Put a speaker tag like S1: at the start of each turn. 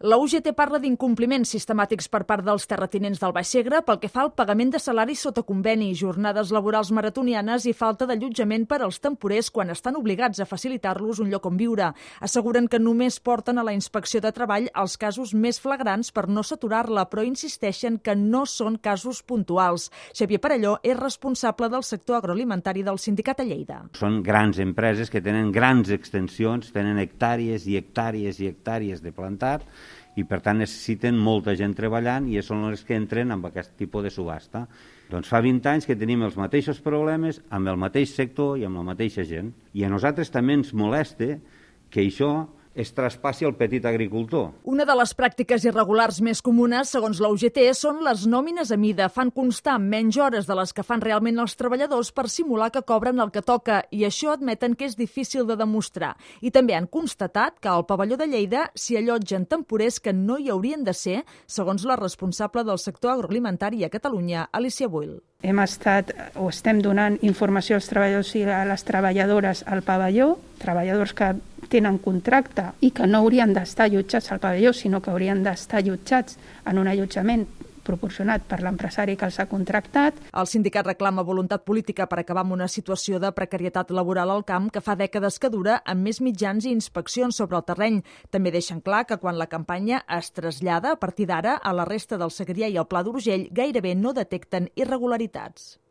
S1: La UGT parla d'incompliments sistemàtics per part dels terratinents del Baix Segre pel que fa al pagament de salaris sota conveni, jornades laborals maratonianes i falta d'allotjament per als temporers quan estan obligats a facilitar-los un lloc on viure. Asseguren que només porten a la inspecció de treball els casos més flagrants per no saturar-la, però insisteixen que no són casos puntuals. Xavier Parelló és responsable del sector agroalimentari del sindicat a Lleida.
S2: Són grans empreses que tenen grans extensions, tenen hectàrees i hectàrees i hectàrees de plantat i per tant necessiten molta gent treballant i són els que entren amb aquest tipus de subhasta. Doncs fa 20 anys que tenim els mateixos problemes amb el mateix sector i amb la mateixa gent. I a nosaltres també ens molesta que això es traspassi al petit agricultor.
S1: Una de les pràctiques irregulars més comunes, segons la UGT, són les nòmines a mida. Fan constar menys hores de les que fan realment els treballadors per simular que cobren el que toca i això admeten que és difícil de demostrar. I també han constatat que al pavelló de Lleida s'hi allotgen temporers que no hi haurien de ser, segons la responsable del sector agroalimentari a Catalunya, Alicia Buil.
S3: Hem estat o estem donant informació als treballadors i a les treballadores al pavelló, treballadors que tenen contracte i que no haurien d'estar allotjats al pavelló, sinó que haurien d'estar allotjats en un allotjament proporcionat per l'empresari que els ha contractat.
S1: El sindicat reclama voluntat política per acabar amb una situació de precarietat laboral al camp que fa dècades que dura amb més mitjans i inspeccions sobre el terreny. També deixen clar que quan la campanya es trasllada a partir d'ara a la resta del Segrià i el Pla d'Urgell gairebé no detecten irregularitats.